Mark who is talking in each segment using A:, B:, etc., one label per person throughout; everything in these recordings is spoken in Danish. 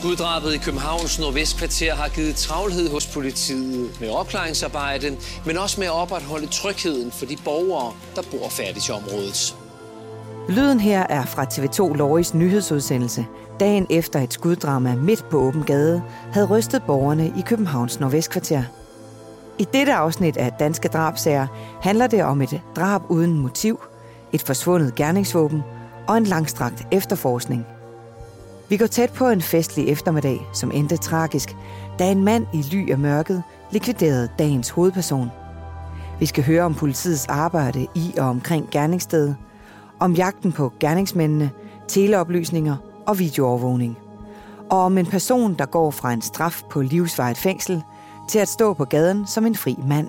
A: Skuddrabet i Københavns Nordvestkvarter har givet travlhed hos politiet med opklaringsarbejde, men også med at opretholde trygheden for de borgere, der bor færdigt i området.
B: Lyden her er fra TV2 Lorges nyhedsudsendelse, dagen efter et skuddrama midt på åben gade havde rystet borgerne i Københavns Nordvestkvarter. I dette afsnit af Danske Drabsager handler det om et drab uden motiv, et forsvundet gerningsvåben og en langstrakt efterforskning. Vi går tæt på en festlig eftermiddag, som endte tragisk, da en mand i ly af mørket likviderede dagens hovedperson. Vi skal høre om politiets arbejde i og omkring gerningsstedet, om jagten på gerningsmændene, teleoplysninger og videoovervågning. Og om en person, der går fra en straf på livsvejet fængsel til at stå på gaden som en fri mand.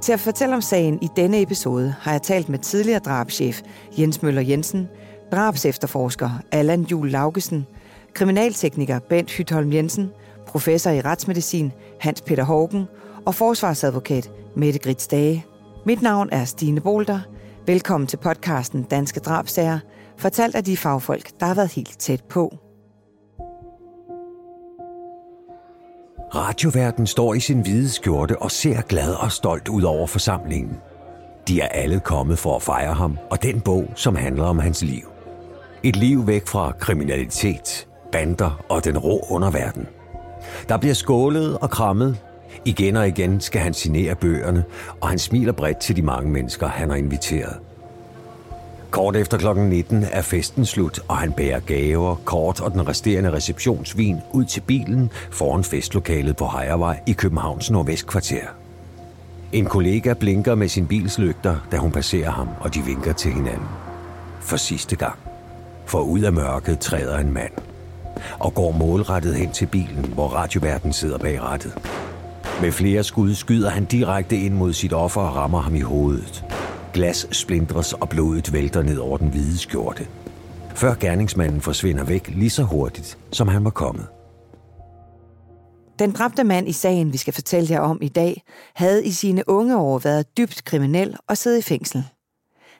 B: Til at fortælle om sagen i denne episode har jeg talt med tidligere drabschef Jens Møller Jensen, drabsefterforsker Allan Jul Laugesen, kriminaltekniker Bent Hytholm Jensen, professor i retsmedicin Hans Peter Hågen og forsvarsadvokat Mette Grits Dage. Mit navn er Stine Bolter. Velkommen til podcasten Danske Drabsager, fortalt af de fagfolk, der har været helt tæt på.
C: Radioverden står i sin hvide skjorte og ser glad og stolt ud over forsamlingen. De er alle kommet for at fejre ham og den bog, som handler om hans liv. Et liv væk fra kriminalitet, bander og den rå underverden. Der bliver skålet og krammet. Igen og igen skal han signere bøgerne, og han smiler bredt til de mange mennesker, han har inviteret. Kort efter kl. 19 er festen slut, og han bærer gaver, kort og den resterende receptionsvin ud til bilen foran festlokalet på Hejervej i Københavns Nordvestkvarter. En kollega blinker med sin bils lygter, da hun passerer ham, og de vinker til hinanden. For sidste gang. For ud af mørket træder en mand og går målrettet hen til bilen, hvor radioverden sidder bag rattet. Med flere skud skyder han direkte ind mod sit offer og rammer ham i hovedet. Glas splindres og blodet vælter ned over den hvide skjorte. Før gerningsmanden forsvinder væk lige så hurtigt, som han var kommet.
B: Den dræbte mand i sagen, vi skal fortælle jer om i dag, havde i sine unge år været dybt kriminel og siddet i fængsel.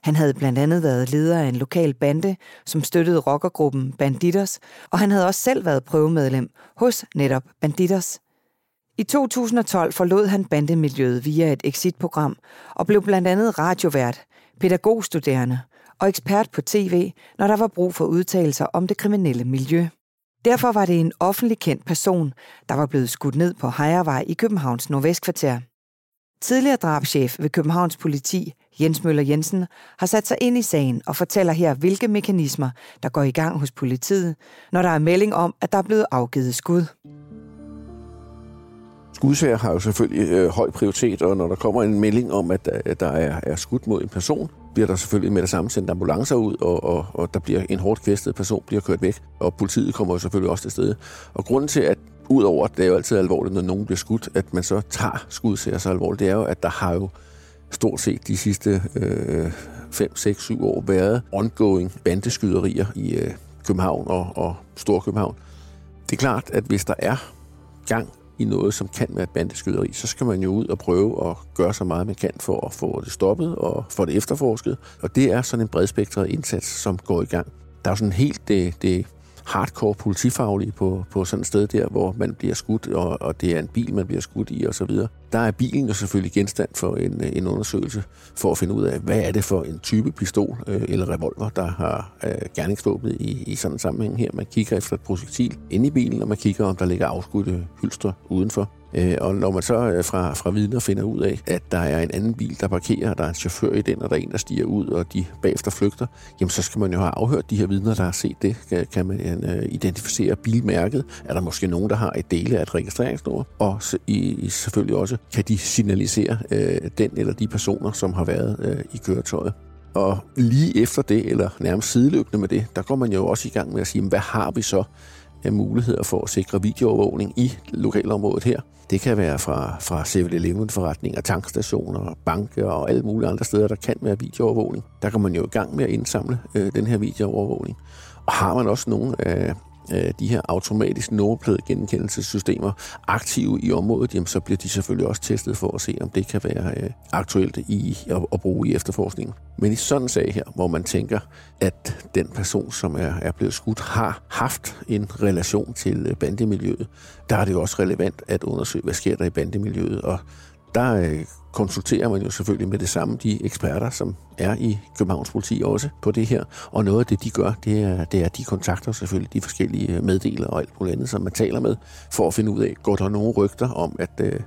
B: Han havde blandt andet været leder af en lokal bande, som støttede rockergruppen Banditers, og han havde også selv været prøvemedlem hos netop Banditers. I 2012 forlod han bandemiljøet via et exitprogram og blev blandt andet radiovært, pædagogstuderende og ekspert på tv, når der var brug for udtalelser om det kriminelle miljø. Derfor var det en offentlig kendt person, der var blevet skudt ned på Hejervej i Københavns Nordvestkvarter. Tidligere drabschef ved Københavns politi, Jens Møller Jensen, har sat sig ind i sagen og fortæller her, hvilke mekanismer, der går i gang hos politiet, når der er melding om, at der er blevet afgivet skud.
D: Skudsager har jo selvfølgelig øh, høj prioritet, og når der kommer en melding om, at øh, der, der er, er skudt mod en person, bliver der selvfølgelig med det samme sendt ambulancer ud, og, og, og der bliver en hårdt kvæstet person bliver kørt væk, og politiet kommer jo selvfølgelig også til stede. Og grunden til, at udover at det er jo altid alvorligt, når nogen bliver skudt, at man så tager skudsager så alvorligt, det er jo, at der har jo stort set de sidste øh, 5, 6, 7 år været ongoing bandeskyderier i øh, København og, og Storkøbenhavn. Det er klart, at hvis der er gang i noget, som kan være et bandeskyderi, så skal man jo ud og prøve at gøre så meget, man kan for at få det stoppet og få det efterforsket. Og det er sådan en bredspektret indsats, som går i gang. Der er jo sådan helt det, det hardcore politifaglige på, på sådan et sted der, hvor man bliver skudt, og, og det er en bil, man bliver skudt i osv. Der er bilen jo selvfølgelig genstand for en, øh, en undersøgelse for at finde ud af, hvad er det for en type pistol øh, eller revolver, der har øh, gerningsvåbnet i, i sådan en sammenhæng her. Man kigger efter et projektil inde i bilen, og man kigger, om der ligger afskudte hylstre udenfor. Øh, og når man så øh, fra, fra vidner finder ud af, at der er en anden bil, der parkerer, og der er en chauffør i den, og der er en, der stiger ud, og de bagefter flygter, jamen så skal man jo have afhørt de her vidner, der har set det. Kan man øh, identificere bilmærket? Er der måske nogen, der har et dele af et registreringsnummer? Og i, selvfølgelig også, kan de signalisere øh, den eller de personer, som har været øh, i køretøjet? Og lige efter det, eller nærmest sideløbende med det, der går man jo også i gang med at sige, hvad har vi så af muligheder for at sikre videoovervågning i lokalområdet her? Det kan være fra, fra 7-Eleven-forretninger, tankstationer, banker og alle mulige andre steder, der kan være videoovervågning. Der kan man jo i gang med at indsamle øh, den her videoovervågning. Og har man også nogle af øh, de her automatisk nummerplade genkendelsessystemer aktive i området, jamen, så bliver de selvfølgelig også testet for at se, om det kan være øh, aktuelt i at, at bruge i efterforskningen. Men i sådan en sag her, hvor man tænker, at den person, som er, er blevet skudt, har haft en relation til øh, bandemiljøet, der er det jo også relevant at undersøge, hvad sker der i bandemiljøet, og der øh, konsulterer man jo selvfølgelig med det samme de eksperter, som er i Københavns politi også på det her. Og noget af det, de gør, det er, det er at de kontakter selvfølgelig de forskellige øh, meddelere og alt muligt andet, som man taler med, for at finde ud af, går der nogle rygter om, at, øh,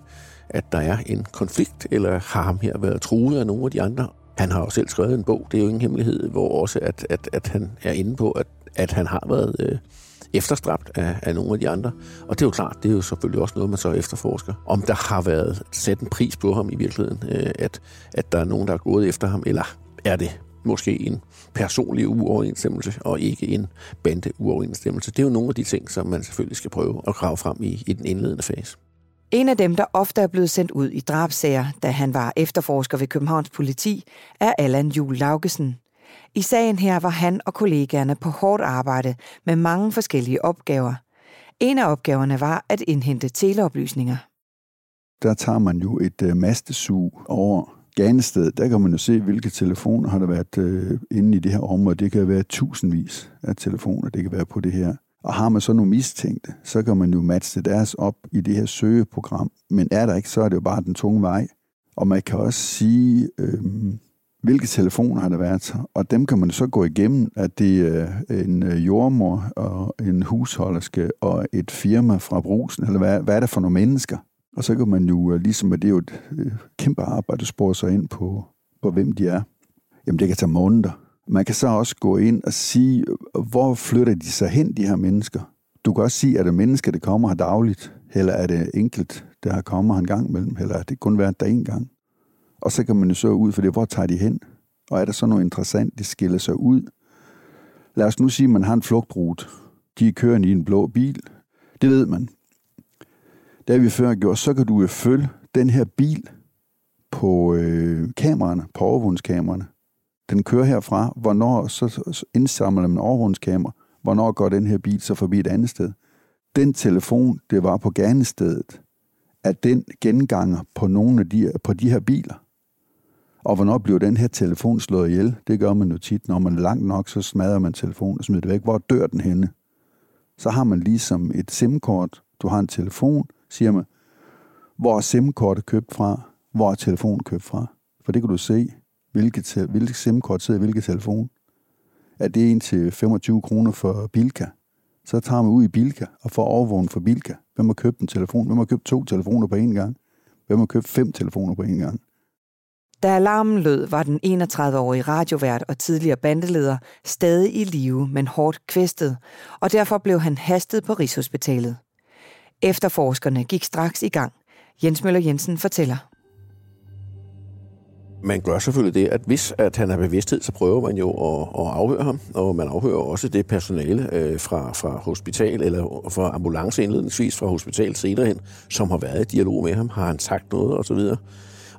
D: at der er en konflikt, eller har ham her været truet af nogle af de andre. Han har jo selv skrevet en bog, det er jo ingen hemmelighed, hvor også at, at, at han er inde på, at, at han har været øh, efterstræbt af, af nogle af de andre. Og det er jo klart, det er jo selvfølgelig også noget, man så efterforsker. Om der har været sat en pris på ham i virkeligheden, øh, at, at der er nogen, der er gået efter ham, eller er det måske en personlig uoverensstemmelse, og ikke en bande uoverensstemmelse. Det er jo nogle af de ting, som man selvfølgelig skal prøve at grave frem i, i den indledende fase.
B: En af dem, der ofte er blevet sendt ud i drabsager, da han var efterforsker ved Københavns politi, er Allan Jul Laugesen. I sagen her var han og kollegaerne på hårdt arbejde med mange forskellige opgaver. En af opgaverne var at indhente teleoplysninger.
E: Der tager man jo et øh, mastesug over Ganested. Der kan man jo se, hvilke telefoner har der været øh, inde i det her område. Det kan være tusindvis af telefoner, det kan være på det her. Og har man så nogle mistænkte, så kan man jo matche deres op i det her søgeprogram. Men er der ikke, så er det jo bare den tunge vej. Og man kan også sige, øh, hvilke telefoner har der været, og dem kan man så gå igennem, at det er øh, en øh, jordmor og en husholderske og et firma fra brusen, eller hvad, hvad er det for nogle mennesker? Og så kan man jo, øh, ligesom at det er jo et kæmpe arbejde, at spore sig ind på, på, hvem de er. Jamen, det kan tage måneder. Man kan så også gå ind og sige, hvor flytter de sig hen, de her mennesker? Du kan også sige, at det mennesker, der kommer her dagligt, eller er det enkelt, der har kommet her en gang imellem, eller er det kun været der en gang? Og så kan man jo så ud for det, hvor tager de hen? Og er der så noget interessant, de skiller sig ud? Lad os nu sige, at man har en flugtrute. De kører i en blå bil. Det ved man. Det har vi før gjort. Så kan du jo følge den her bil på øh, kameraerne, på overvågningskameraerne. Den kører herfra. Hvornår så indsamler man overvågningskamera? Hvornår går den her bil så forbi et andet sted? Den telefon, det var på gerningsstedet, er den genganger på nogle af de, på de her biler. Og hvornår bliver den her telefon slået ihjel? Det gør man jo tit. Når man er langt nok, så smadrer man telefonen og smider det væk. Hvor dør den henne? Så har man ligesom et SIM-kort. Du har en telefon, siger man. Hvor er SIM-kortet købt fra? Hvor er telefonen købt fra? For det kan du se, hvilket, hvilket SIM-kort sidder i hvilken telefon. Er det en til 25 kroner for Bilka? Så tager man ud i Bilka og får overvågen for Bilka. Hvem har købt en telefon? Hvem har købt to telefoner på en gang? Hvem har købt fem telefoner på en gang?
B: Da alarmen lød, var den 31-årige radiovært og tidligere bandeleder stadig i live, men hårdt kvæstet, og derfor blev han hastet på Rigshospitalet. Efterforskerne gik straks i gang. Jens Møller Jensen fortæller.
D: Man gør selvfølgelig det, at hvis at han er bevidsthed, så prøver man jo at, at afhøre ham, og man afhører også det personale øh, fra, fra hospital, eller fra ambulance indledningsvis fra hospital senere hen, som har været i dialog med ham, har han sagt noget osv.,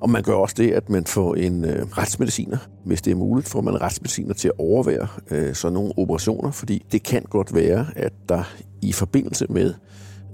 D: og man gør også det, at man får en øh, retsmediciner. Hvis det er muligt, får man retsmediciner til at overvære øh, sådan nogle operationer, fordi det kan godt være, at der i forbindelse med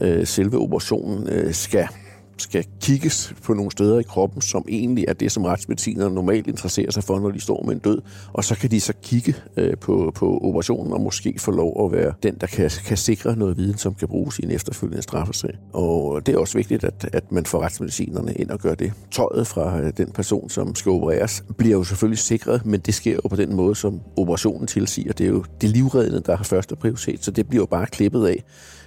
D: øh, selve operationen øh, skal skal kigges på nogle steder i kroppen, som egentlig er det, som retsmedicinerne normalt interesserer sig for, når de står med en død. Og så kan de så kigge øh, på, på operationen og måske få lov at være den, der kan, kan sikre noget viden, som kan bruges i en efterfølgende straffesag. Og det er også vigtigt, at, at man får retsmedicinerne ind og gør det. Tøjet fra øh, den person, som skal opereres, bliver jo selvfølgelig sikret, men det sker jo på den måde, som operationen tilsiger. Det er jo det livreddende, der har første prioritet, så det bliver jo bare klippet af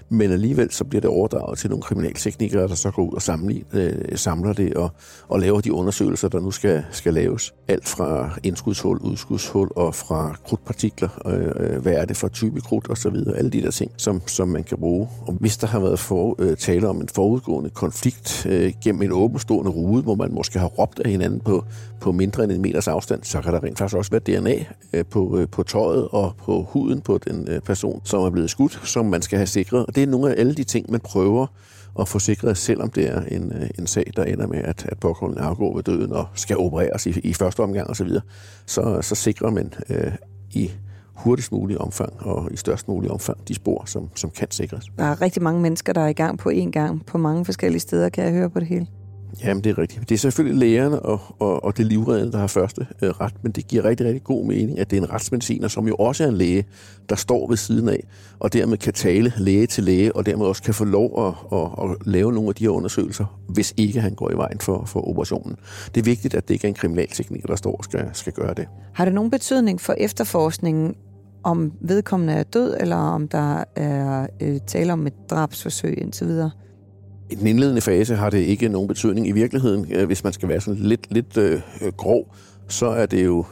D: men alligevel så bliver det overdraget til nogle kriminalteknikere, der så går ud og samler, øh, samler det og, og laver de undersøgelser, der nu skal, skal laves. Alt fra indskudshul, udskudshul og fra krudtpartikler, øh, øh, hvad er det for type krudt og så videre, alle de der ting, som, som man kan bruge. Og hvis der har været for, øh, tale om en forudgående konflikt øh, gennem en åbenstående rude, hvor man måske har råbt af hinanden på, på mindre end en meters afstand, så kan der rent faktisk også være DNA øh, på, øh, på tøjet og på huden på den øh, person, som er blevet skudt, som man skal have sikret. Det er nogle af alle de ting, man prøver at få sikret, selvom det er en, øh, en sag, der ender med, at, at pågående afgår ved døden og skal opereres i, i første omgang osv., så, så, så sikrer man øh, i hurtigst mulig omfang og i størst mulig omfang de spor, som, som kan sikres.
B: Der er rigtig mange mennesker, der er i gang på én gang på mange forskellige steder, kan jeg høre på det hele.
D: Jamen, det er rigtigt. Det er selvfølgelig lægerne og, og, og det livreddende, der har første øh, ret, men det giver rigtig, rigtig god mening, at det er en retsmediciner, som jo også er en læge, der står ved siden af, og dermed kan tale læge til læge, og dermed også kan få lov at, at, at lave nogle af de her undersøgelser, hvis ikke han går i vejen for, for operationen. Det er vigtigt, at det ikke er en kriminaltekniker, der står og skal, skal gøre det.
B: Har det nogen betydning for efterforskningen, om vedkommende er død, eller om der er øh, tale om et drabsforsøg indtil videre?
D: I den indledende fase har det ikke nogen betydning. I virkeligheden, øh, hvis man skal være sådan lidt, lidt øh, øh, grov, så er det jo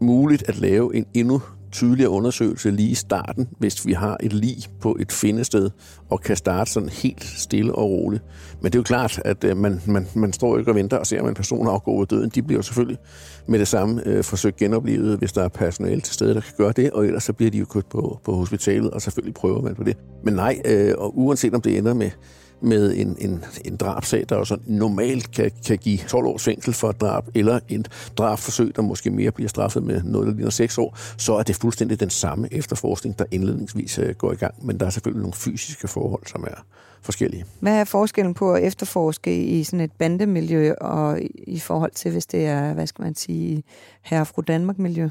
D: muligt at lave en endnu tydeligere undersøgelse lige i starten, hvis vi har et lig på et findested, og kan starte sådan helt stille og roligt. Men det er jo klart, at øh, man, man, man står ikke og venter og ser, om en person afgår ved døden. De bliver jo selvfølgelig med det samme øh, forsøgt genoplevet, hvis der er personale til stede, der kan gøre det, og ellers så bliver de jo kørt på, på hospitalet, og selvfølgelig prøver man på det. Men nej, øh, og uanset om det ender med med en, en, en drabsag, der jo sådan normalt kan, kan give 12 års fængsel for et drab, eller et drabsforsøg, der måske mere bliver straffet med noget, der ligner 6 år, så er det fuldstændig den samme efterforskning, der indledningsvis øh, går i gang. Men der er selvfølgelig nogle fysiske forhold, som er forskellige.
B: Hvad er forskellen på at efterforske i sådan et bandemiljø, og i forhold til, hvis det er, hvad skal man sige, herre fru Danmark-miljø?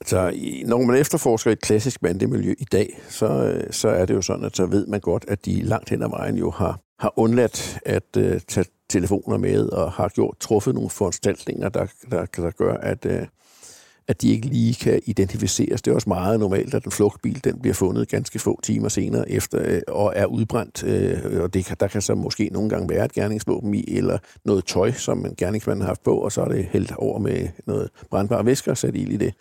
D: Altså, så når man efterforsker et klassisk bandemiljø i dag, så, øh, så er det jo sådan, at så ved man godt, at de langt hen ad vejen jo har, har undladt at uh, tage telefoner med og har gjort truffet nogle foranstaltninger, der, der, der gør, at, uh, at de ikke lige kan identificeres. Det er også meget normalt, at en flugtbil den bliver fundet ganske få timer senere efter uh, og er udbrændt. Uh, og det, der kan så måske nogle gange være et gerningsvåben i, eller noget tøj, som en gerningsmand har haft på, og så er det hældt over med noget brændbare væsker sat i det.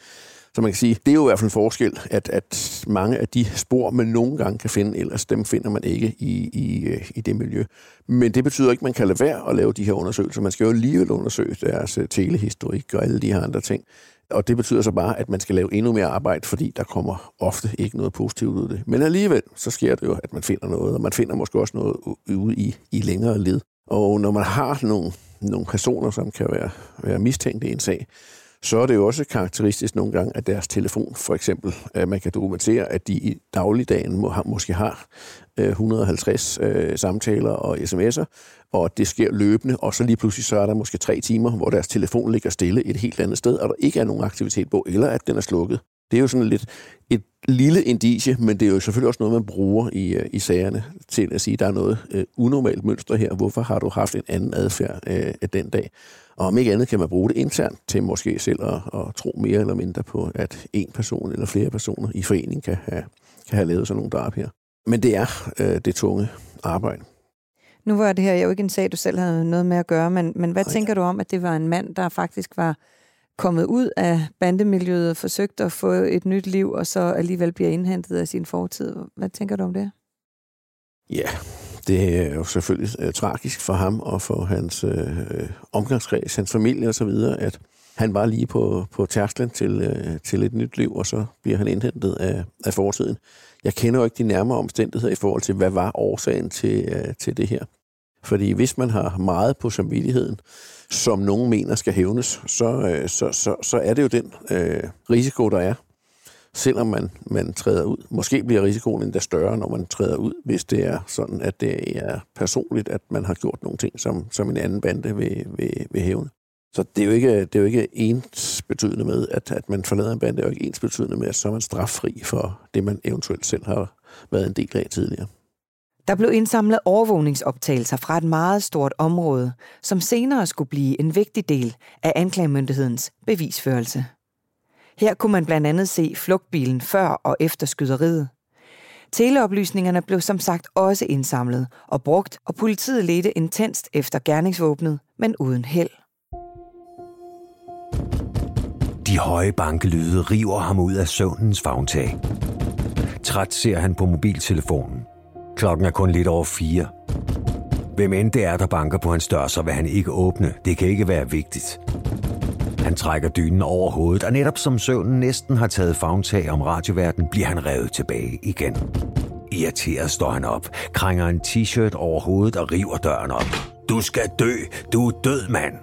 D: Så man kan sige, det er jo i hvert fald en forskel, at, at mange af de spor, man nogle gange kan finde, ellers dem finder man ikke i, i, øh, i det miljø. Men det betyder ikke, at man kan lade være at lave de her undersøgelser. Man skal jo alligevel undersøge deres øh, telehistorik og alle de her andre ting. Og det betyder så bare, at man skal lave endnu mere arbejde, fordi der kommer ofte ikke noget positivt ud af det. Men alligevel, så sker det jo, at man finder noget, og man finder måske også noget ude i, i længere led. Og når man har nogle, nogle personer, som kan være, være mistænkt i en sag, så er det jo også karakteristisk nogle gange, at deres telefon, for eksempel, at man kan dokumentere, at de i dagligdagen må, måske har øh, 150 øh, samtaler og sms'er, og det sker løbende, og så lige pludselig så er der måske tre timer, hvor deres telefon ligger stille et helt andet sted, og der ikke er nogen aktivitet på, eller at den er slukket. Det er jo sådan lidt et lille indicie, men det er jo selvfølgelig også noget, man bruger i, øh, i sagerne til at sige, at der er noget øh, unormalt mønster her. Hvorfor har du haft en anden adfærd øh, den dag? Og om ikke andet kan man bruge det internt til måske selv at, at tro mere eller mindre på, at en person eller flere personer i forening kan have, kan have lavet sådan nogle drab her. Men det er øh, det tunge arbejde.
B: Nu var det her jo ikke en sag, du selv havde noget med at gøre, men, men hvad Ej, tænker du om, at det var en mand, der faktisk var kommet ud af bandemiljøet og forsøgt at få et nyt liv, og så alligevel bliver indhentet af sin fortid? Hvad tænker du om det?
D: Ja, det er jo selvfølgelig øh, tragisk for ham og for hans øh, øh omgangskreds, hans familie osv., at han var lige på, på tærsklen til, øh, til et nyt liv, og så bliver han indhentet af, af fortiden. Jeg kender jo ikke de nærmere omstændigheder i forhold til, hvad var årsagen til, øh, til det her. Fordi hvis man har meget på samvittigheden, som nogen mener skal hævnes, så, øh, så, så, så er det jo den øh, risiko, der er selvom man, man træder ud. Måske bliver risikoen endda større, når man træder ud, hvis det er sådan, at det er personligt, at man har gjort nogle ting, som, som en anden bande vil, vil, vil hævne. Så det er jo ikke, det er jo ikke ens betydende med, at, at man forlader en bande, det er jo ikke ens betydende med, at så er man straffri for det, man eventuelt selv har været en del af tidligere.
B: Der blev indsamlet overvågningsoptagelser fra et meget stort område, som senere skulle blive en vigtig del af anklagemyndighedens bevisførelse. Her kunne man blandt andet se flugtbilen før og efter skyderiet. Teleoplysningerne blev som sagt også indsamlet og brugt, og politiet ledte intenst efter gerningsvåbnet, men uden held.
C: De høje bankelyde river ham ud af søvnens fagntag. Træt ser han på mobiltelefonen. Klokken er kun lidt over fire. Hvem end det er, der banker på hans dør, så vil han ikke åbne. Det kan ikke være vigtigt. Han trækker dynen over hovedet, og netop som søvnen næsten har taget fagntag om radioverden, bliver han revet tilbage igen. Irriteret står han op, krænger en t-shirt over hovedet og river døren op. Du skal dø, du er død, mand,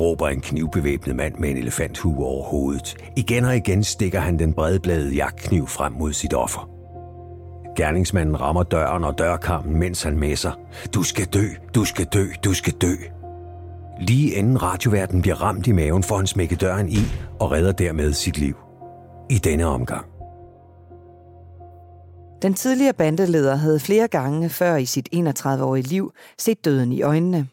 C: råber en knivbevæbnet mand med en elefanthue over hovedet. Igen og igen stikker han den bredbladede jagtkniv frem mod sit offer. Gerningsmanden rammer døren og dørkammen, mens han messer. Du skal dø, du skal dø, du skal dø. Lige inden radioverden bliver ramt i maven, får han smækket døren i og redder dermed sit liv. I denne omgang.
B: Den tidligere bandeleder havde flere gange før i sit 31-årige liv set døden i øjnene.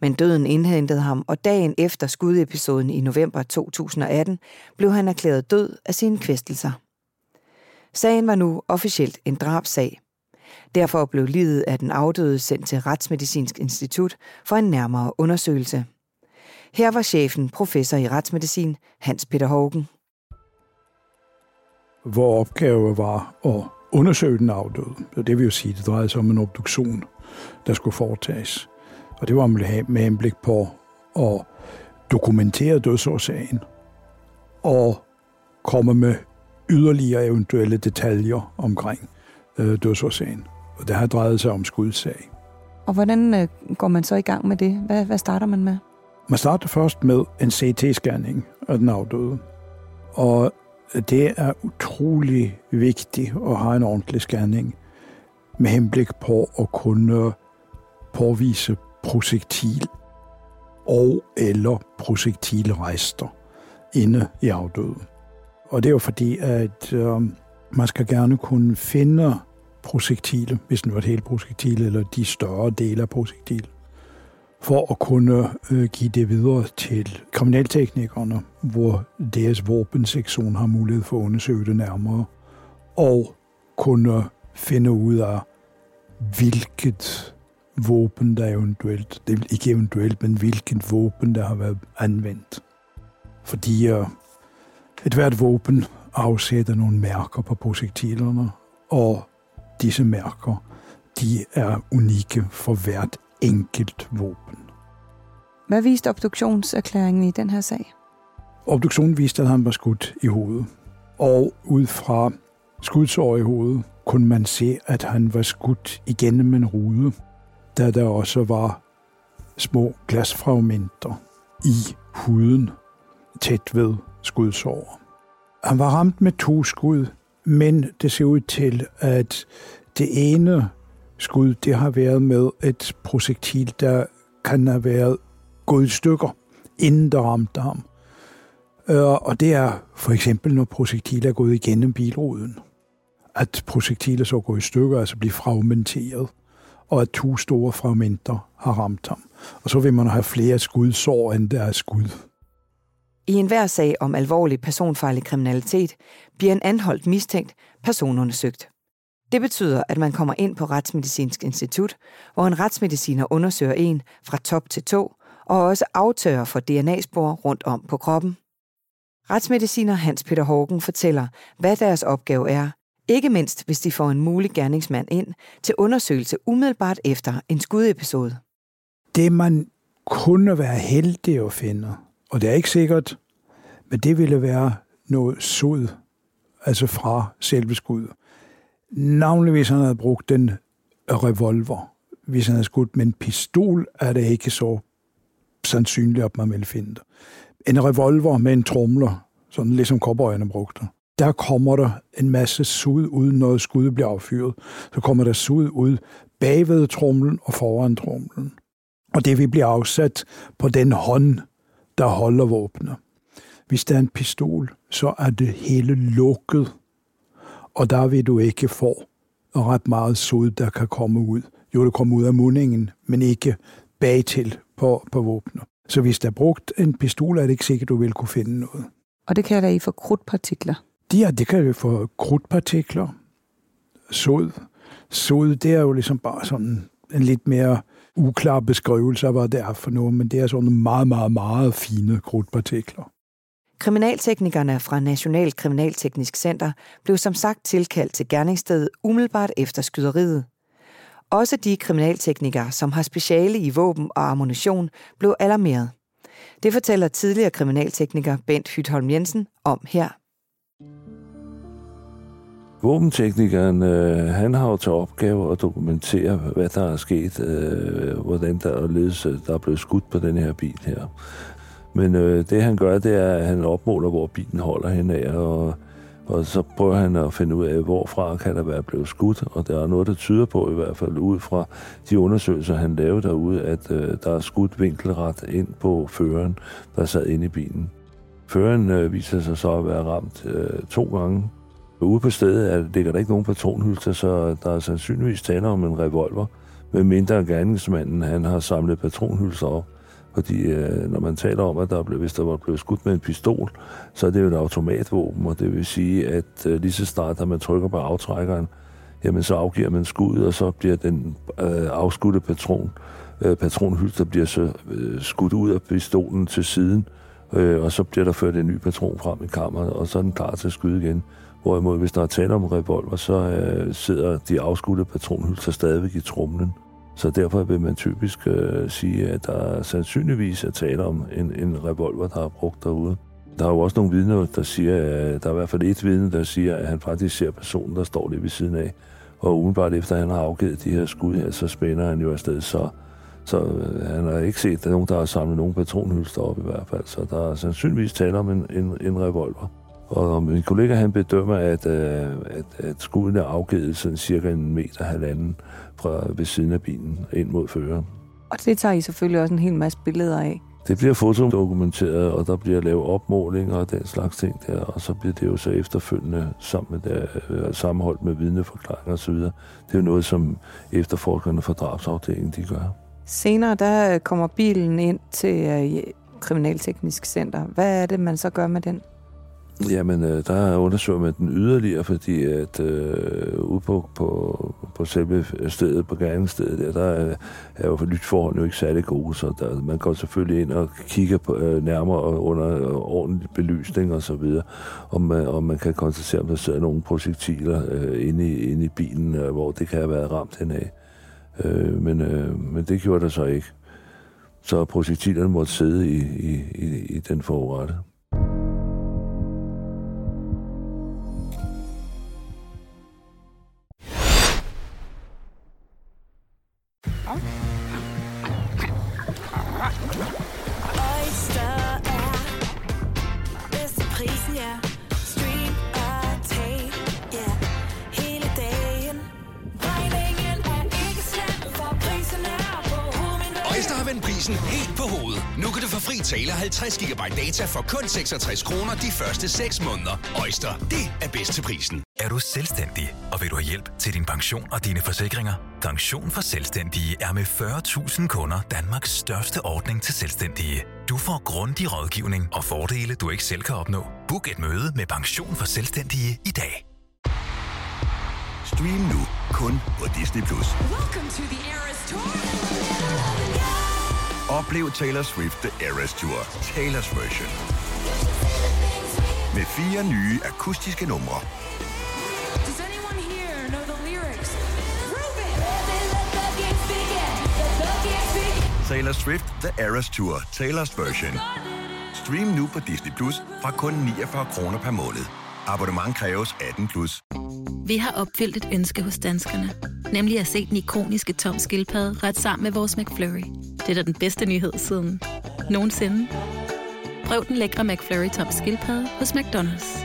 B: Men døden indhentede ham, og dagen efter skudepisoden i november 2018 blev han erklæret død af sine kvæstelser. Sagen var nu officielt en drabsag. Derfor blev livet af den afdøde sendt til Retsmedicinsk Institut for en nærmere undersøgelse. Her var chefen professor i retsmedicin, Hans Peter Hågen.
F: Hvor opgave var at undersøge den afdøde. Det vil jo sige, det drejede sig om en obduktion, der skulle foretages. Og det var med henblik på at dokumentere dødsårsagen og komme med yderligere eventuelle detaljer omkring øh, dødsårsagen. Og det har drejet sig om skudsag.
B: Og hvordan øh, går man så i gang med det? Hvad, hvad starter man med?
F: Man starter først med en CT-scanning af den afdøde. Og det er utrolig vigtigt at have en ordentlig scanning med henblik på at kunne påvise projektil og eller projektilrester inde i afdøde. Og det er jo fordi, at øh, man skal gerne kunne finde projektile, hvis det var et helt projektil, eller de større dele af projektil, for at kunne øh, give det videre til kriminalteknikerne, hvor deres våbensektion har mulighed for at undersøge det nærmere, og kunne finde ud af, hvilket våben, der eventuelt, det ikke eventuelt, men hvilket våben, der har været anvendt. Fordi øh, uh, et hvert våben afsætter nogle mærker på projektilerne, og disse mærker, de er unikke for hvert enkelt våben.
B: Hvad viste obduktionserklæringen i den her sag?
F: Obduktionen viste, at han var skudt i hovedet. Og ud fra skudsår i hovedet kunne man se, at han var skudt igennem en rude, da der også var små glasfragmenter i huden tæt ved skudsår. Han var ramt med to skud, men det ser ud til, at det ene skud, det har været med et projektil, der kan have været gået i stykker, inden der ramte ham. Øh, og det er for eksempel, når projektiler er gået igennem bilruden. At projektiler så går i stykker, altså bliver fragmenteret, og at to store fragmenter har ramt ham. Og så vil man have flere skudsår, end der er skud.
B: I enhver sag om alvorlig personfarlig kriminalitet bliver en anholdt mistænkt personundersøgt. Det betyder, at man kommer ind på Retsmedicinsk Institut, hvor en retsmediciner undersøger en fra top til tå, og også aftørrer for DNA-spor rundt om på kroppen. Retsmediciner Hans Peter Hågen fortæller, hvad deres opgave er, ikke mindst hvis de får en mulig gerningsmand ind til undersøgelse umiddelbart efter en skudepisode.
F: Det man kunne være heldig at finde, og det er ikke sikkert, men det ville være noget sod, altså fra selve skuddet. Navnlig hvis han havde brugt en revolver. Hvis han havde skudt med en pistol, er det ikke så sandsynligt, at man ville finde det. En revolver med en tromler, sådan ligesom kobberøjerne brugte. Der kommer der en masse sud ud, når skuddet bliver affyret. Så kommer der sud ud bagved tromlen og foran tromlen. Og det vil blive afsat på den hånd, der holder våbnet. Hvis der er en pistol, så er det hele lukket, og der vil du ikke få ret meget sod, der kan komme ud. Jo, det kommer ud af mundingen, men ikke bagtil på, på våbnet. Så hvis der er brugt en pistol, er det ikke sikkert, du vil kunne finde noget.
B: Og det kalder I for krudtpartikler?
F: Ja, det kan vi for krudtpartikler. Sod. Sod, det er jo ligesom bare sådan en lidt mere uklar beskrivelse af, hvad det er for noget, men det er sådan meget, meget, meget fine krudtpartikler.
B: Kriminalteknikerne fra National Kriminalteknisk Center blev som sagt tilkaldt til gerningsstedet umiddelbart efter skyderiet. Også de kriminalteknikere, som har speciale i våben og ammunition, blev alarmeret. Det fortæller tidligere kriminaltekniker Bent Hytholm Jensen om her.
G: Våbenteknikeren, øh, han har jo til opgave at dokumentere, hvad der er sket, øh, hvordan der er ledes, øh, der er blevet skudt på den her bil her. Men øh, det han gør, det er, at han opmåler, hvor bilen holder hen af, og, og så prøver han at finde ud af, hvorfra kan der være blevet skudt, og der er noget, der tyder på, i hvert fald ud fra de undersøgelser, han lavede derude, at øh, der er skudt vinkelret ind på føreren, der sad inde i bilen. Føreren øh, viser sig så at være ramt øh, to gange. Ude på stedet er, ligger der ikke nogen patronhylster, så der er sandsynligvis tale om en revolver, med mindre gerningsmanden han har samlet patronhylster op. Fordi øh, når man taler om, at der blev, hvis der var blevet skudt med en pistol, så er det jo et automatvåben, og det vil sige, at øh, lige så snart, at man trykker på aftrækkeren, jamen så afgiver man skuddet, og så bliver den øh, afskudte patron, øh, patronhylster bliver så øh, skudt ud af pistolen til siden, øh, og så bliver der ført en ny patron frem i kammeret, og så er den klar til at skyde igen. Hvorimod, hvis der er tale om revolver, så øh, sidder de afskudte patronhylser stadigvæk i trumlen. Så derfor vil man typisk øh, sige, at der sandsynligvis er tale om en, en revolver, der er brugt derude. Der er jo også nogle vidner, der siger, at der er i hvert fald et vidne, der siger, at han faktisk ser personen, der står lige ved siden af. Og udenbart efter, at han har afgivet de her skud her, så spænder han jo afsted. Så, så øh, han har ikke set, at nogen, der har samlet nogen patronhylster op i hvert fald. Så der er sandsynligvis tale om en, en, en revolver. Og min kollega han bedømmer, at, øh, at, at skuden er afgivet sådan cirka en meter halvanden fra ved siden af bilen ind mod føreren.
B: Og det tager I selvfølgelig også en hel masse billeder af.
G: Det bliver fotodokumenteret, og der bliver lavet opmålinger og den slags ting der, og så bliver det jo så efterfølgende sammen med der, øh, sammenholdt med vidneforklaringer osv. Det er jo noget, som efterforskerne fra drabsafdelingen de gør.
B: Senere der kommer bilen ind til øh, Kriminalteknisk Center. Hvad er det, man så gør med den?
G: Jamen, øh, der undersøger man den yderligere, fordi at øh, ude på, på, på selve stedet, på gerningsstedet, der, der er, er jo lytforholdene jo ikke særlig gode, så der, man går selvfølgelig ind og kigger på, øh, nærmere under øh, ordentlig belysning og så videre, om man, om man kan konstatere, om der sidder nogle projektiler øh, inde, i, inde i bilen, øh, hvor det kan have været ramt henad. Øh, men, øh, men det gjorde der så ikke. Så projektilerne måtte sidde i, i, i, i den forrette.
H: 50 GB data for kun 66 kroner de første 6 måneder. Øjster, det er bedst til prisen.
I: Er du selvstændig, og vil du have hjælp til din pension og dine forsikringer? Pension for Selvstændige er med 40.000 kunder Danmarks største ordning til selvstændige. Du får grundig rådgivning og fordele, du ikke selv kan opnå. Book et møde med Pension for Selvstændige i dag.
J: Stream nu kun på Disney+. Plus. Oplev Taylor Swift The Eras Tour, Taylor's version. Med fire nye akustiske numre. Taylor Swift The Eras Tour, Taylor's version. Stream nu på Disney Plus fra kun 49 kroner per måned. Abonnement kræves 18 plus.
K: Vi har opfyldt et ønske hos danskerne. Nemlig at se den ikoniske tom skildpadde ret sammen med vores McFlurry. Det er da den bedste nyhed siden nogensinde. Prøv den lækre McFlurry tom skildpadde hos McDonald's.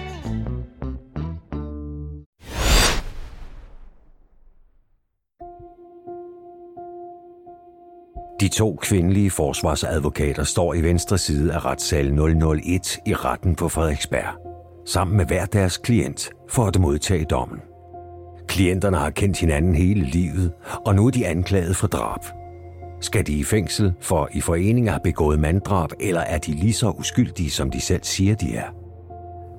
C: De to kvindelige forsvarsadvokater står i venstre side af retssal 001 i retten på Frederiksberg, sammen med hver deres klient for at modtage dommen. Klienterne har kendt hinanden hele livet, og nu er de anklaget for drab. Skal de i fængsel for i foreninger har begået manddrab, eller er de lige så uskyldige, som de selv siger, de er?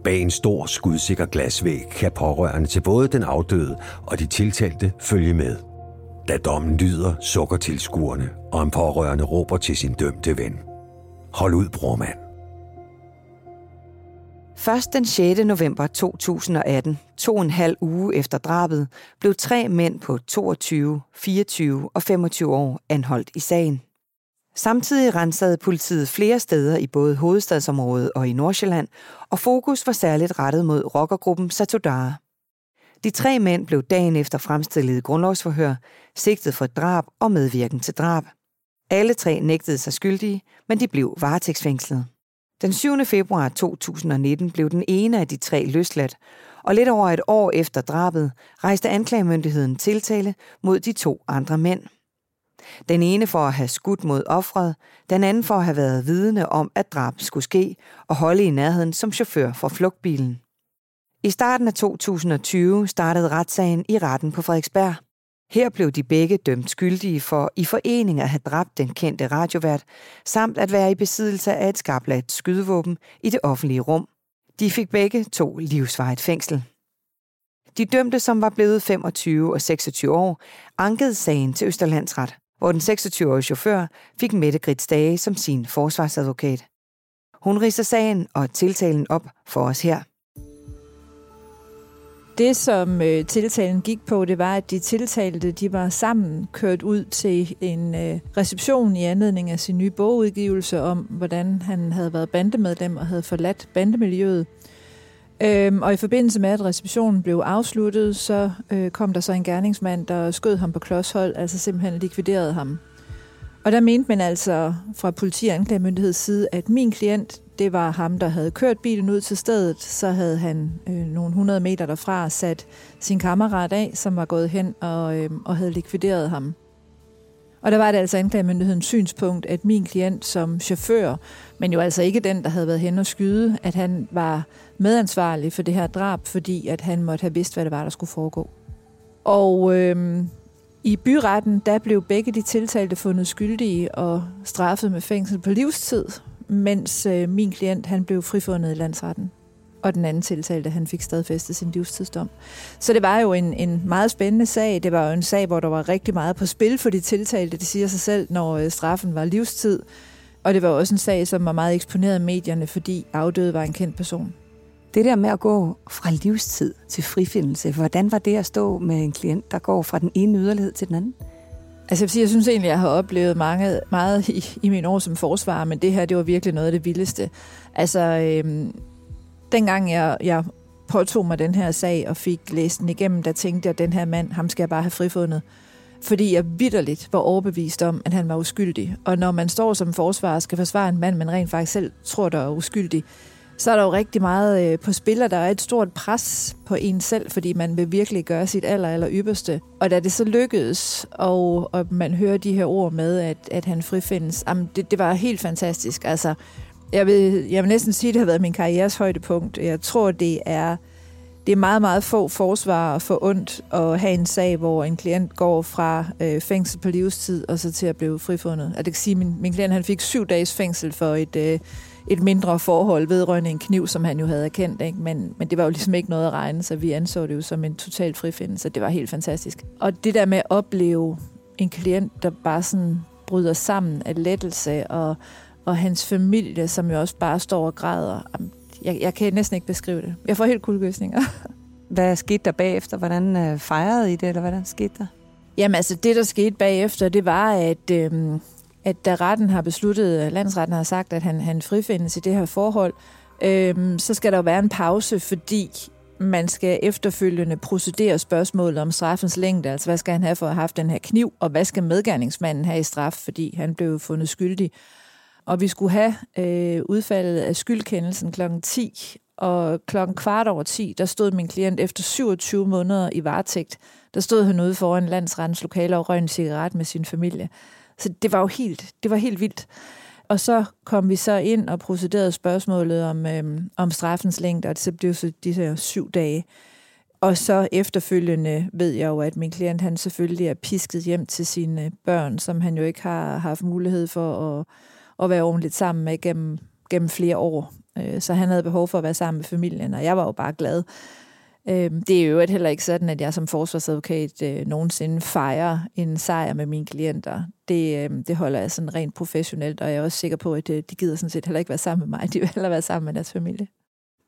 C: Bag en stor skudsikker glasvæg kan pårørende til både den afdøde og de tiltalte følge med. Da dommen lyder, sukker tilskuerne, og en pårørende råber til sin dømte ven. Hold ud, brormand.
B: Først den 6. november 2018, to og en halv uge efter drabet, blev tre mænd på 22, 24 og 25 år anholdt i sagen. Samtidig rensede politiet flere steder i både hovedstadsområdet og i Nordsjælland, og fokus var særligt rettet mod rockergruppen Satudara. De tre mænd blev dagen efter fremstillet i grundlovsforhør, sigtet for drab og medvirken til drab. Alle tre nægtede sig skyldige, men de blev varetægtsfængslet. Den 7. februar 2019 blev den ene af de tre løsladt, og lidt over et år efter drabet rejste anklagemyndigheden tiltale mod de to andre mænd. Den ene for at have skudt mod offret, den anden for at have været vidne om, at drab skulle ske, og holde i nærheden som chauffør for flugtbilen. I starten af 2020 startede retssagen i retten på Frederiksberg. Her blev de begge dømt skyldige for i forening at have dræbt den kendte radiovært, samt at være i besiddelse af et skarpladt skydevåben i det offentlige rum. De fik begge to livsvarigt fængsel. De dømte, som var blevet 25 og 26 år, ankede sagen til Østerlandsret, hvor den 26-årige chauffør fik Mette Grits Dage som sin forsvarsadvokat. Hun riser sagen og tiltalen op for os her.
L: Det, som øh, tiltalen gik på, det var, at de tiltalte de var sammen kørt ud til en øh, reception i anledning af sin nye bogudgivelse om, hvordan han havde været bandemedlem og havde forladt bandemiljøet. Øhm, og i forbindelse med, at receptionen blev afsluttet, så øh, kom der så en gerningsmand, der skød ham på klodshold, altså simpelthen likviderede ham. Og der mente man altså fra politi- og anklagemyndigheds side, at min klient, det var ham, der havde kørt bilen ud til stedet. Så havde han øh, nogle hundrede meter derfra sat sin kammerat af, som var gået hen og, øh, og havde likvideret ham. Og der var det altså anklagemyndighedens synspunkt, at min klient som chauffør, men jo altså ikke den, der havde været hen og skyde, at han var medansvarlig for det her drab, fordi at han måtte have vidst, hvad det var, der skulle foregå. Og øh, i byretten, der blev begge de tiltalte fundet skyldige og straffet med fængsel på livstid, mens øh, min klient han blev frifundet i landsretten. Og den anden tiltalte, han fik stadfæstet sin livstidsdom. Så det var jo en, en meget spændende sag. Det var jo en sag, hvor der var rigtig meget på spil for de tiltalte. Det siger sig selv, når øh, straffen var livstid. Og det var også en sag, som var meget eksponeret i medierne, fordi afdøde var en kendt person.
B: Det der med at gå fra livstid til frifindelse, hvordan var det at stå med en klient, der går fra den ene yderlighed til den anden?
L: Altså jeg, vil sige, jeg synes egentlig, jeg har oplevet mange, meget i, i mine år som forsvarer, men det her, det var virkelig noget af det vildeste. Altså, øhm, dengang jeg, jeg påtog mig den her sag og fik læst den igennem, der tænkte jeg, at den her mand, ham skal jeg bare have frifundet. Fordi jeg vidderligt var overbevist om, at han var uskyldig. Og når man står som forsvarer og skal forsvare en mand, man rent faktisk selv tror, der er uskyldig, så er der jo rigtig meget øh, på spil, og der er et stort pres på en selv, fordi man vil virkelig gøre sit aller, aller ypperste. Og da det så lykkedes, og, og man hører de her ord med, at, at han frifindes, jamen det, det var helt fantastisk. Altså, jeg vil, jeg vil næsten sige, at det har været min karrieres højdepunkt. Jeg tror, det er, det er meget, meget få forsvar for ondt at have en sag, hvor en klient går fra øh, fængsel på livstid og så til at blive frifundet. At det kan sige, at min, min klient han fik syv dages fængsel for et... Øh, et mindre forhold vedrørende en kniv, som han jo havde erkendt. Ikke? Men, men det var jo ligesom ikke noget at regne, så vi anså det jo som en total frifindelse. Det var helt fantastisk. Og det der med at opleve en klient, der bare sådan bryder sammen af lettelse, og, og hans familie, som jo også bare står og græder. Jeg, jeg kan næsten ikke beskrive det. Jeg får helt kuldegøsninger.
B: Hvad skete der bagefter? Hvordan øh, fejrede I det, eller hvordan skete der?
L: Jamen altså, det der skete bagefter, det var, at øh, at da retten har besluttet, landsretten har sagt, at han, han frifindes i det her forhold, øhm, så skal der jo være en pause, fordi man skal efterfølgende procedere spørgsmålet om straffens længde. Altså, hvad skal han have for at have haft den her kniv, og hvad skal medgerningsmanden have i straf, fordi han blev fundet skyldig. Og vi skulle have øh, udfaldet af skyldkendelsen kl. 10, og klokken kvart over 10, der stod min klient efter 27 måneder i varetægt. Der stod han ude foran landsrettens lokale og røg en cigaret med sin familie. Så det var jo helt, det var helt vildt. Og så kom vi så ind og procederede spørgsmålet om, øhm, om straffens længde, og det blev så de her syv dage. Og så efterfølgende ved jeg jo, at min klient han selvfølgelig er pisket hjem til sine børn, som han jo ikke har haft mulighed for at, at være ordentligt sammen med gennem, gennem flere år. Øh, så han havde behov for at være sammen med familien, og jeg var jo bare glad. Øhm, det er jo heller ikke sådan, at jeg som forsvarsadvokat øh, nogensinde fejrer en sejr med mine klienter. Det, øh, det holder jeg sådan rent professionelt, og jeg er også sikker på, at øh, de gider sådan set heller ikke være sammen med mig. De vil heller være sammen med deres familie.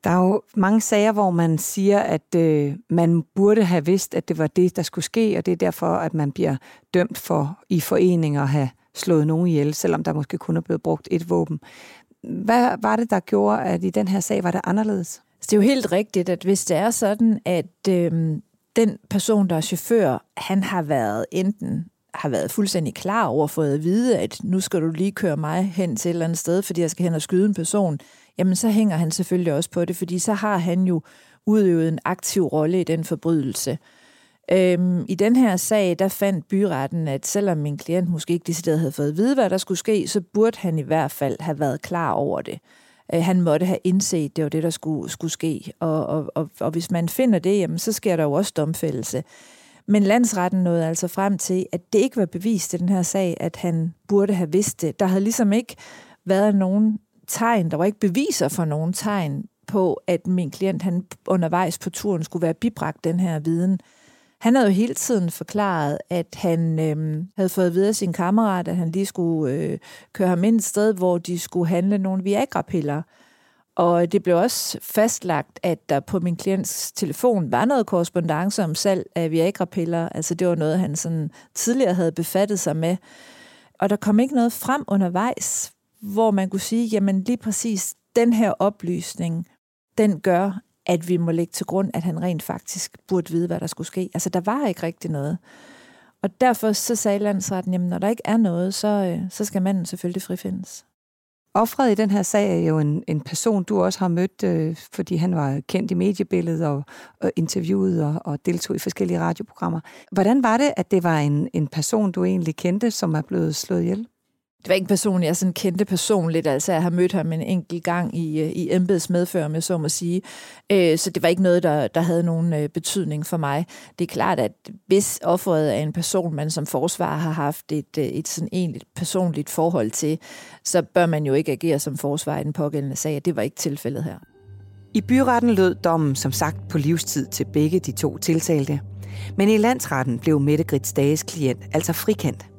B: Der er jo mange sager, hvor man siger, at øh, man burde have vidst, at det var det, der skulle ske, og det er derfor, at man bliver dømt for i foreninger at have slået nogen ihjel, selvom der måske kun er blevet brugt et våben. Hvad var det, der gjorde, at i den her sag var det anderledes?
L: Så det er jo helt rigtigt, at hvis det er sådan, at øh, den person, der er chauffør, han har været enten har været fuldstændig klar over, fået at vide, at nu skal du lige køre mig hen til et eller andet sted, fordi jeg skal hen og skyde en person, jamen så hænger han selvfølgelig også på det, fordi så har han jo udøvet en aktiv rolle i den forbrydelse. Øhm, I den her sag, der fandt byretten, at selvom min klient måske ikke decideret havde fået at vide, hvad der skulle ske, så burde han i hvert fald have været klar over det. Øh, han måtte have indset, det var det, der skulle, skulle ske. Og, og, og, og hvis man finder det, jamen, så sker der jo også domfældelse. Men landsretten nåede altså frem til, at det ikke var bevist i den her sag, at han burde have vidst det. Der havde ligesom ikke været nogen tegn, der var ikke beviser for nogen tegn på, at min klient han undervejs på turen skulle være bibragt den her viden. Han havde jo hele tiden forklaret, at han øh, havde fået videre sin kammerat, at han lige skulle øh, køre ham ind et sted, hvor de skulle handle nogle Viagra-piller. Og det blev også fastlagt, at der på min klients telefon var noget korrespondence om salg af Viagra-piller. Altså det var noget, han sådan tidligere havde befattet sig med. Og der kom ikke noget frem undervejs, hvor man kunne sige, jamen lige præcis den her oplysning, den gør, at vi må lægge til grund, at han rent faktisk burde vide, hvad der skulle ske. Altså, der var ikke rigtig noget. Og derfor så sagde landsretten, jamen når der ikke er noget, så, øh, så skal manden selvfølgelig frifindes.
B: Offret i den her sag er jo en, en person, du også har mødt, øh, fordi han var kendt i mediebilledet og, og interviewet og, og deltog i forskellige radioprogrammer. Hvordan var det, at det var en, en person, du egentlig kendte, som er blevet slået ihjel?
L: Det var ikke en person, jeg sådan kendte personligt, altså jeg har mødt ham en enkelt gang i, øh, i embedsmedfør, med så må sige. Øh, så det var ikke noget, der, der havde nogen øh, betydning for mig. Det er klart, at hvis offeret er en person, man som forsvar har haft et, øh, et sådan egentligt personligt forhold til, så bør man jo ikke agere som forsvar i den pågældende sag. Det var ikke tilfældet her.
B: I byretten lød dommen som sagt på livstid til begge de to tiltalte. Men i landsretten blev Mette Grits Dages klient altså frikendt.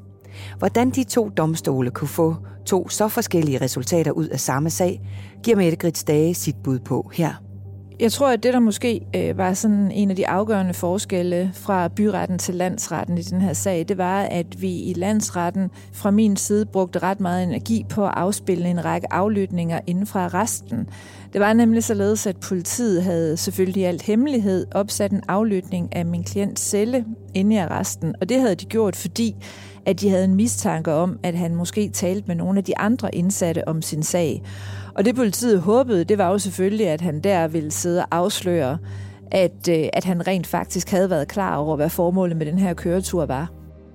B: Hvordan de to domstole kunne få to så forskellige resultater ud af samme sag, giver Mette Grits Dage sit bud på her.
L: Jeg tror, at det, der måske øh, var sådan en af de afgørende forskelle fra byretten til landsretten i den her sag, det var, at vi i landsretten fra min side brugte ret meget energi på at afspille en række aflytninger inden fra resten. Det var nemlig således, at politiet havde selvfølgelig i alt hemmelighed opsat en aflytning af min klients celle inde i arresten, og det havde de gjort, fordi at de havde en mistanke om, at han måske talte med nogle af de andre indsatte om sin sag. Og det politiet håbede, det var jo selvfølgelig, at han der ville sidde og afsløre, at, øh, at han rent faktisk havde været klar over, hvad formålet med den her køretur var.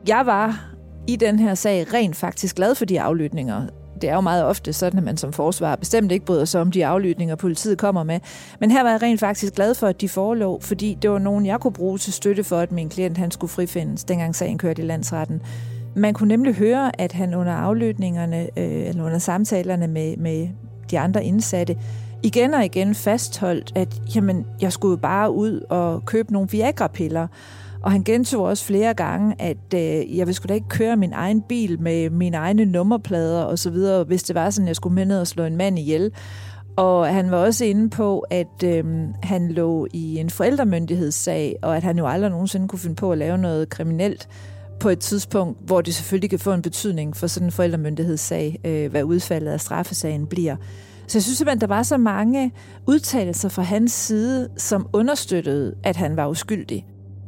L: Jeg var i den her sag rent faktisk glad for de aflytninger. Det er jo meget ofte sådan, at man som forsvar bestemt ikke bryder sig om de aflytninger, politiet kommer med. Men her var jeg rent faktisk glad for, at de forelå, fordi det var nogen, jeg kunne bruge til støtte for, at min klient han skulle frifindes, dengang sagen kørte i landsretten. Man kunne nemlig høre, at han under aflytningerne, øh, eller under samtalerne med, med de andre indsatte, igen og igen fastholdt, at jamen, jeg skulle bare ud og købe nogle Viagra-piller. Og han gentog også flere gange, at øh, jeg ville sgu da ikke køre min egen bil med mine egne nummerplader og så videre, hvis det var sådan, at jeg skulle med ned og slå en mand ihjel. Og han var også inde på, at øh, han lå i en forældremyndighedssag, og at han jo aldrig nogensinde kunne finde på at lave noget kriminelt på et tidspunkt, hvor det selvfølgelig kan få en betydning for sådan en forældremyndighedssag, øh, hvad udfaldet af straffesagen bliver. Så jeg synes simpelthen, der var så mange udtalelser fra hans side, som understøttede, at han var uskyldig.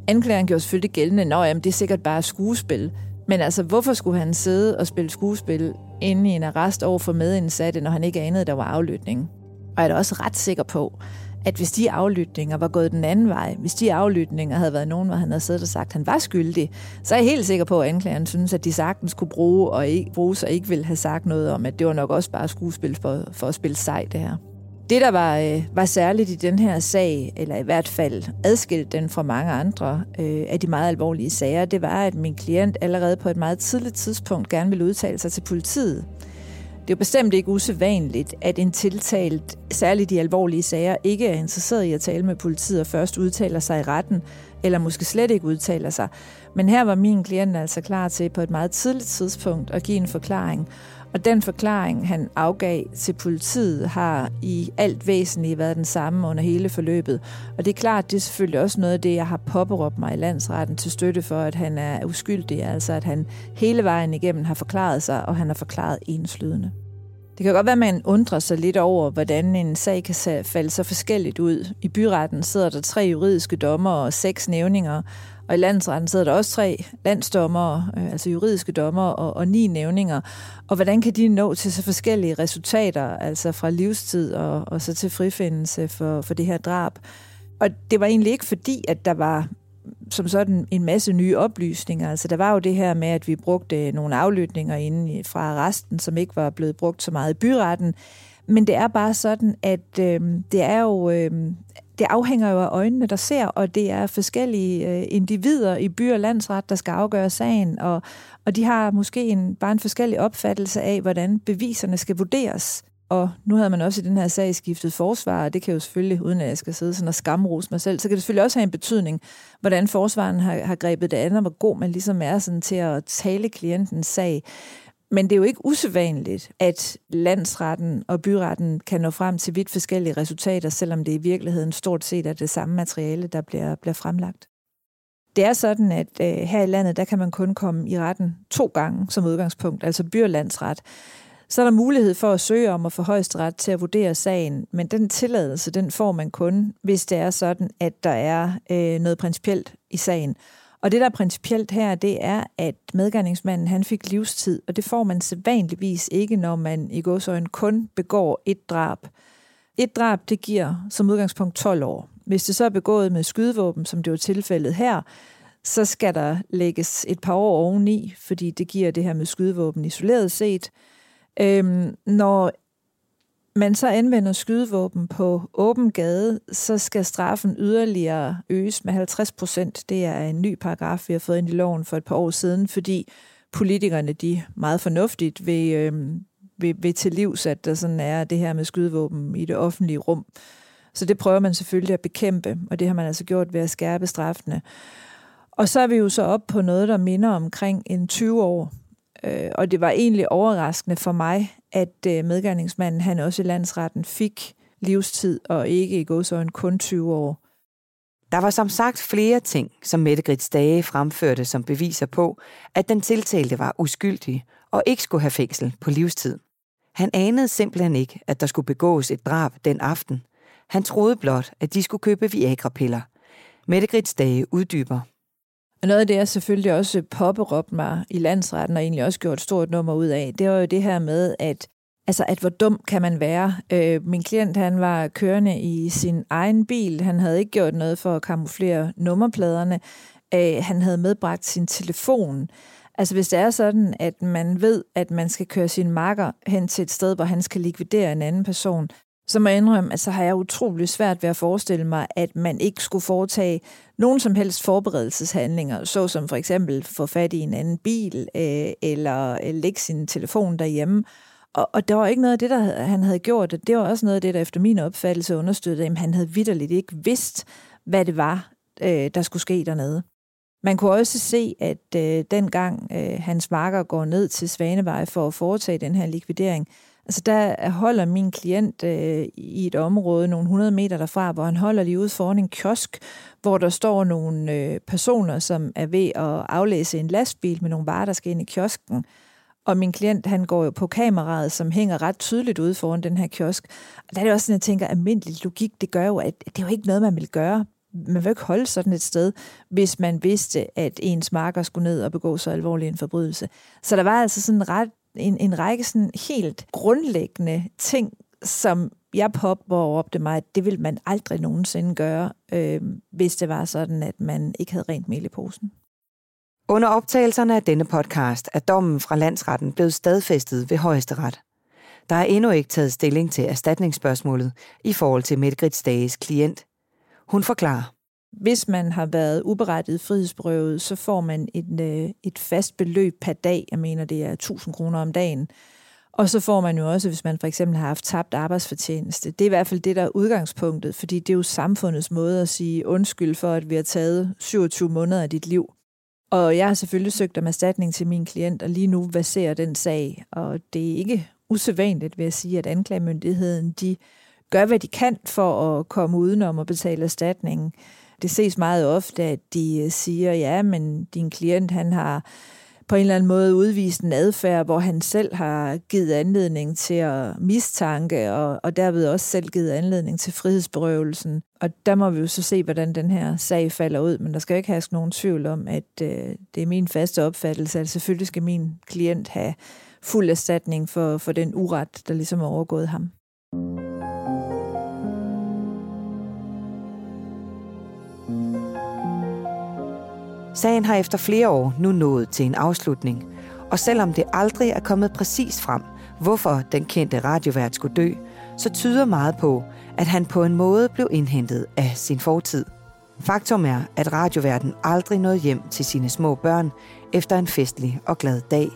L: Anklageren gjorde selvfølgelig gældende, at det er sikkert bare skuespil. Men altså, hvorfor skulle han sidde og spille skuespil inde i en arrest over for medindsatte, når han ikke anede, at der var aflytning? Og jeg er da også ret sikker på, at hvis de aflytninger var gået den anden vej, hvis de aflytninger havde været nogen, hvor han havde siddet og sagt, at han var skyldig, så er jeg helt sikker på, at anklageren synes, at de sagtens kunne bruge og ikke, bruge sig ikke ville have sagt noget om, at det var nok også bare skuespil for, for at spille sej, det her. Det, der var, øh, var særligt i den her sag, eller i hvert fald adskilt den fra mange andre øh, af de meget alvorlige sager, det var, at min klient allerede på et meget tidligt tidspunkt gerne ville udtale sig til politiet. Det er jo bestemt ikke usædvanligt, at en tiltalt, særligt i alvorlige sager, ikke er interesseret i at tale med politiet og først udtaler sig i retten, eller måske slet ikke udtaler sig. Men her var min klient altså klar til på et meget tidligt tidspunkt at give en forklaring. Og den forklaring, han afgav til politiet, har i alt væsentligt været den samme under hele forløbet. Og det er klart, det er selvfølgelig også noget af det, jeg har påberåbt mig i landsretten til støtte for, at han er uskyldig. Altså at han hele vejen igennem har forklaret sig, og han har forklaret enslydende. Det kan godt være, at man undrer sig lidt over, hvordan en sag kan falde så forskelligt ud. I byretten sidder der tre juridiske dommer og seks nævninger, og i landsretten sidder der også tre landsdommer, øh, altså juridiske dommer og, og ni nævninger. Og hvordan kan de nå til så forskellige resultater, altså fra livstid og, og så til frifindelse for, for det her drab? Og det var egentlig ikke fordi, at der var som sådan en masse nye oplysninger. Altså der var jo det her med, at vi brugte øh, nogle aflytninger inden fra arresten, som ikke var blevet brugt så meget i byretten. Men det er bare sådan, at øh, det er jo øh, det afhænger jo af øjnene, der ser, og det er forskellige øh, individer i by- og landsret, der skal afgøre sagen, og, og de har måske en, bare en forskellig opfattelse af, hvordan beviserne skal vurderes. Og nu havde man også i den her sag skiftet forsvar, og det kan jo selvfølgelig, uden at jeg skal sidde sådan og skamrose mig selv, så kan det selvfølgelig også have en betydning, hvordan forsvaren har, har grebet det andet, og hvor god man ligesom er sådan til at tale klientens sag. Men det er jo ikke usædvanligt, at landsretten og byretten kan nå frem til vidt forskellige resultater, selvom det i virkeligheden stort set er det samme materiale, der bliver, bliver fremlagt. Det er sådan, at øh, her i landet, der kan man kun komme i retten to gange som udgangspunkt, altså by- og landsret. Så er der mulighed for at søge om at få højesteret til at vurdere sagen, men den tilladelse, den får man kun, hvis det er sådan, at der er øh, noget principielt i sagen. Og det, der er principielt her, det er, at medgerningsmanden han fik livstid, og det får man sædvanligvis ikke, når man i godsøjen kun begår et drab. Et drab, det giver som udgangspunkt 12 år. Hvis det så er begået med skydevåben, som det var tilfældet her, så skal der lægges et par år oveni, fordi det giver det her med skydevåben isoleret set. Øhm, når man så anvender skydevåben på åben gade, så skal straffen yderligere øges med 50 procent. Det er en ny paragraf, vi har fået ind i loven for et par år siden, fordi politikerne de meget fornuftigt vil, øh, vil, vil til livs, at der sådan er det her med skydevåben i det offentlige rum. Så det prøver man selvfølgelig at bekæmpe, og det har man altså gjort ved at skærpe straffene. Og så er vi jo så op på noget, der minder omkring en 20 år. Øh, og det var egentlig overraskende for mig, at øh, medgerningsmanden han også i landsretten fik livstid, og ikke i godsøjne kun 20 år.
B: Der var som sagt flere ting, som Mette Grits Dage fremførte som beviser på, at den tiltalte var uskyldig og ikke skulle have fængsel på livstid. Han anede simpelthen ikke, at der skulle begås et drab den aften. Han troede blot, at de skulle købe Viagra-piller. Mette Grits Dage uddyber.
L: Og noget af det, jeg selvfølgelig også påberåbte mig i landsretten, og egentlig også gjort et stort nummer ud af, det var jo det her med, at Altså, at hvor dum kan man være? Øh, min klient, han var kørende i sin egen bil. Han havde ikke gjort noget for at kamuflere nummerpladerne. Øh, han havde medbragt sin telefon. Altså, hvis det er sådan, at man ved, at man skal køre sin marker hen til et sted, hvor han skal likvidere en anden person, så må jeg indrømme, at så har jeg utrolig svært ved at forestille mig, at man ikke skulle foretage nogen som helst forberedelseshandlinger, såsom for eksempel få fat i en anden bil, øh, eller øh, lægge sin telefon derhjemme. Og, og der var ikke noget af det, der han havde gjort. Det var også noget af det, der efter min opfattelse understøttede, at han havde vidderligt ikke vidst, hvad det var, øh, der skulle ske dernede. Man kunne også se, at øh, dengang øh, hans marker går ned til Svanevej for at foretage den her likvidering, altså der holder min klient øh, i et område nogle 100 meter derfra, hvor han holder lige ude foran en kiosk, hvor der står nogle øh, personer, som er ved at aflæse en lastbil med nogle varer, der skal ind i kiosken. Og min klient, han går jo på kameraet, som hænger ret tydeligt ude foran den her kiosk. Og der er det også sådan, jeg tænker, almindelig logik, det gør jo, at det er jo ikke noget, man vil gøre. Man vil ikke holde sådan et sted, hvis man vidste, at ens marker skulle ned og begå så alvorlig en forbrydelse. Så der var altså sådan ret, en, en række sådan helt grundlæggende ting, som jeg påberåbte mig, at det ville man aldrig nogensinde gøre, øh, hvis det var sådan, at man ikke havde rent mel i posen.
B: Under optagelserne af denne podcast er dommen fra landsretten blevet stadfæstet ved højesteret. Der er endnu ikke taget stilling til erstatningsspørgsmålet i forhold til Mette Grits Dages klient. Hun forklarer.
L: Hvis man har været uberettiget frihedsberøvet, så får man et, øh, et fast beløb per dag. Jeg mener, det er 1000 kroner om dagen. Og så får man jo også, hvis man for eksempel har haft tabt arbejdsfortjeneste. Det er i hvert fald det, der er udgangspunktet, fordi det er jo samfundets måde at sige undskyld for, at vi har taget 27 måneder af dit liv. Og jeg har selvfølgelig søgt om erstatning til min klient, og lige nu baserer den sag. Og det er ikke usædvanligt, vil jeg sige, at anklagemyndigheden de gør, hvad de kan for at komme udenom og betale erstatningen. Det ses meget ofte, at de øh, siger, ja, men din klient han har på en eller anden måde udvist en adfærd, hvor han selv har givet anledning til at mistanke, og, og derved også selv givet anledning til frihedsberøvelsen. Og der må vi jo så se, hvordan den her sag falder ud, men der skal jo ikke have nogen tvivl om, at øh, det er min faste opfattelse, at selvfølgelig skal min klient have fuld erstatning for, for den uret, der ligesom er overgået ham.
B: Sagen har efter flere år nu nået til en afslutning, og selvom det aldrig er kommet præcis frem, hvorfor den kendte radiovært skulle dø, så tyder meget på, at han på en måde blev indhentet af sin fortid. Faktum er, at radioværten aldrig nåede hjem til sine små børn efter en festlig og glad dag.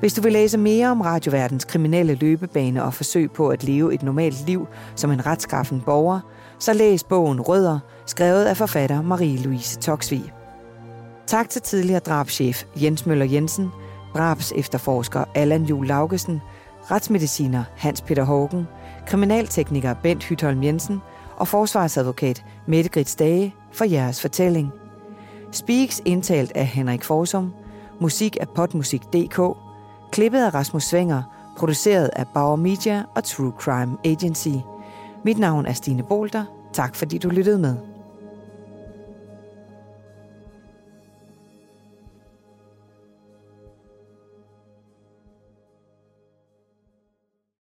B: Hvis du vil læse mere om radioverdens kriminelle løbebane og forsøg på at leve et normalt liv som en retskaffen borger, så læs bogen Rødder, skrevet af forfatter Marie-Louise Toksvig. Tak til tidligere drabschef Jens Møller Jensen, drabs efterforsker Allan Jul Laugesen, retsmediciner Hans Peter Hågen, kriminaltekniker Bent Hytholm Jensen og forsvarsadvokat Mette Grits Dage for jeres fortælling. Speaks indtalt af Henrik Forsum, musik af potmusik.dk, klippet af Rasmus Svinger, produceret af Bauer Media og True Crime Agency. Mit navn er Stine Bolter. Tak fordi du lyttede med.